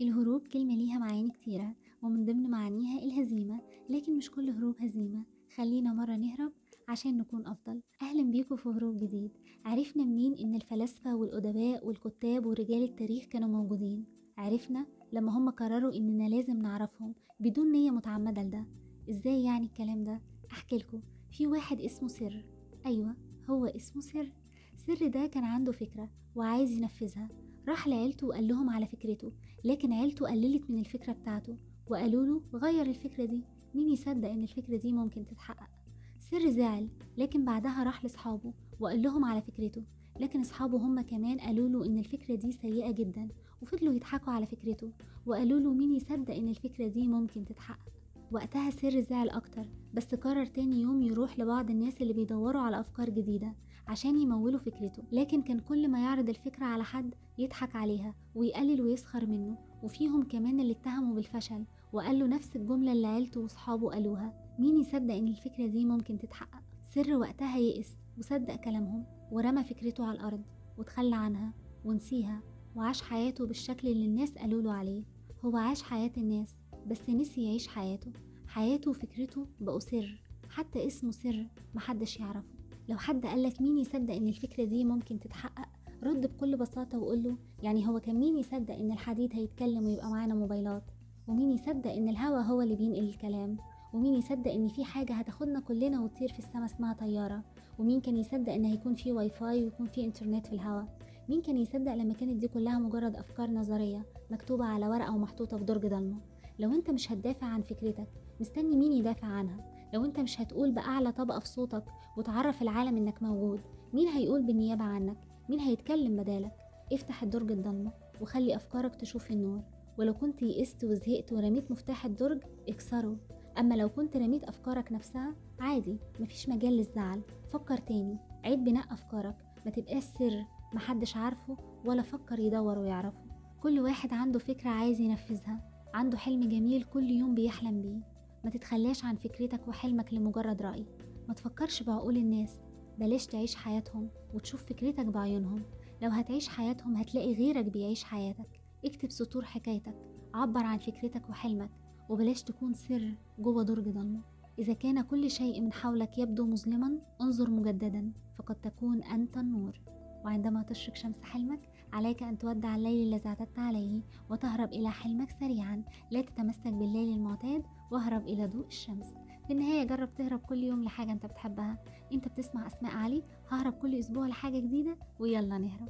الهروب كلمة ليها معاني كتيرة ومن ضمن معانيها الهزيمة لكن مش كل هروب هزيمة. خلينا مرة نهرب عشان نكون أفضل. أهلا بيكم في هروب جديد. عرفنا منين إن الفلاسفة والأدباء والكتاب ورجال التاريخ كانوا موجودين؟ عرفنا لما هم قرروا إننا لازم نعرفهم بدون نية متعمدة لده. إزاي يعني الكلام ده؟ أحكي لكم. في واحد اسمه سر. أيوة هو اسمه سر. سر ده كان عنده فكرة وعايز ينفذها. راح لعيلته وقال لهم على فكرته لكن عيلته قللت من الفكرة بتاعته وقالوا له غير الفكرة دي مين يصدق إن الفكرة دي ممكن تتحقق؟ سر زعل لكن بعدها راح لصحابه وقال لهم على فكرته لكن أصحابه هم كمان قالوا له إن الفكرة دي سيئة جدا وفضلوا يضحكوا على فكرته وقالوا له مين يصدق إن الفكرة دي ممكن تتحقق؟ وقتها سر زعل أكتر بس قرر تاني يوم يروح لبعض الناس اللي بيدوروا على أفكار جديدة عشان يمولوا فكرته لكن كان كل ما يعرض الفكرة على حد يضحك عليها ويقلل ويسخر منه وفيهم كمان اللي اتهموا بالفشل وقال له نفس الجملة اللي عيلته واصحابه قالوها مين يصدق إن الفكرة دي ممكن تتحقق؟ سر وقتها يئس وصدق كلامهم ورمى فكرته على الأرض وتخلى عنها ونسيها وعاش حياته بالشكل اللي الناس قالوا له عليه. هو عاش حياة الناس بس نسي يعيش حياته. حياته وفكرته بقوا سر حتى اسمه سر محدش يعرفه. لو حد قالك مين يصدق إن الفكرة دي ممكن تتحقق رد بكل بساطة وقوله يعني هو كان مين يصدق إن الحديد هيتكلم ويبقى معانا موبايلات؟ ومين يصدق إن الهوا هو اللي بينقل الكلام؟ ومين يصدق إن في حاجة هتاخدنا كلنا وتطير في السما اسمها طيارة؟ ومين كان يصدق إن هيكون في واي فاي ويكون في إنترنت في الهوا؟ مين كان يصدق لما كانت دي كلها مجرد أفكار نظرية مكتوبة على ورقة ومحطوطة في درج ضلمة؟ لو أنت مش هتدافع عن فكرتك مستني مين يدافع عنها؟ لو انت مش هتقول بأعلى طبقة في صوتك وتعرف العالم إنك موجود مين هيقول بالنيابة عنك؟ مين هيتكلم بدالك؟ افتح الدرج الضلمة وخلي أفكارك تشوف النور ولو كنت يئست وزهقت ورميت مفتاح الدرج اكسره. أما لو كنت رميت أفكارك نفسها عادي مفيش مجال للزعل. فكر تاني عيد بناء أفكارك. ما تبقاش سر محدش عارفه ولا فكر يدور ويعرفه. كل واحد عنده فكرة عايز ينفذها عنده حلم جميل كل يوم بيحلم بيه. ما تتخلاش عن فكرتك وحلمك لمجرد رأي. ما تفكرش بعقول الناس. بلاش تعيش حياتهم وتشوف فكرتك بعيونهم. لو هتعيش حياتهم هتلاقي غيرك بيعيش حياتك. اكتب سطور حكايتك. عبر عن فكرتك وحلمك. وبلاش تكون سر جوه درج ضلمة. إذا كان كل شيء من حولك يبدو مظلما انظر مجددا. فقد تكون أنت النور. وعندما تشرق شمس حلمك عليك أن تودع الليل الذي اعتدت عليه وتهرب إلى حلمك سريعا. لا تتمسك بالليل المعتاد واهرب إلى ضوء الشمس. في النهاية جرب تهرب كل يوم لحاجة أنت بتحبها. أنت بتسمع أسماء علي. ههرب كل أسبوع لحاجة جديدة ويلا نهرب.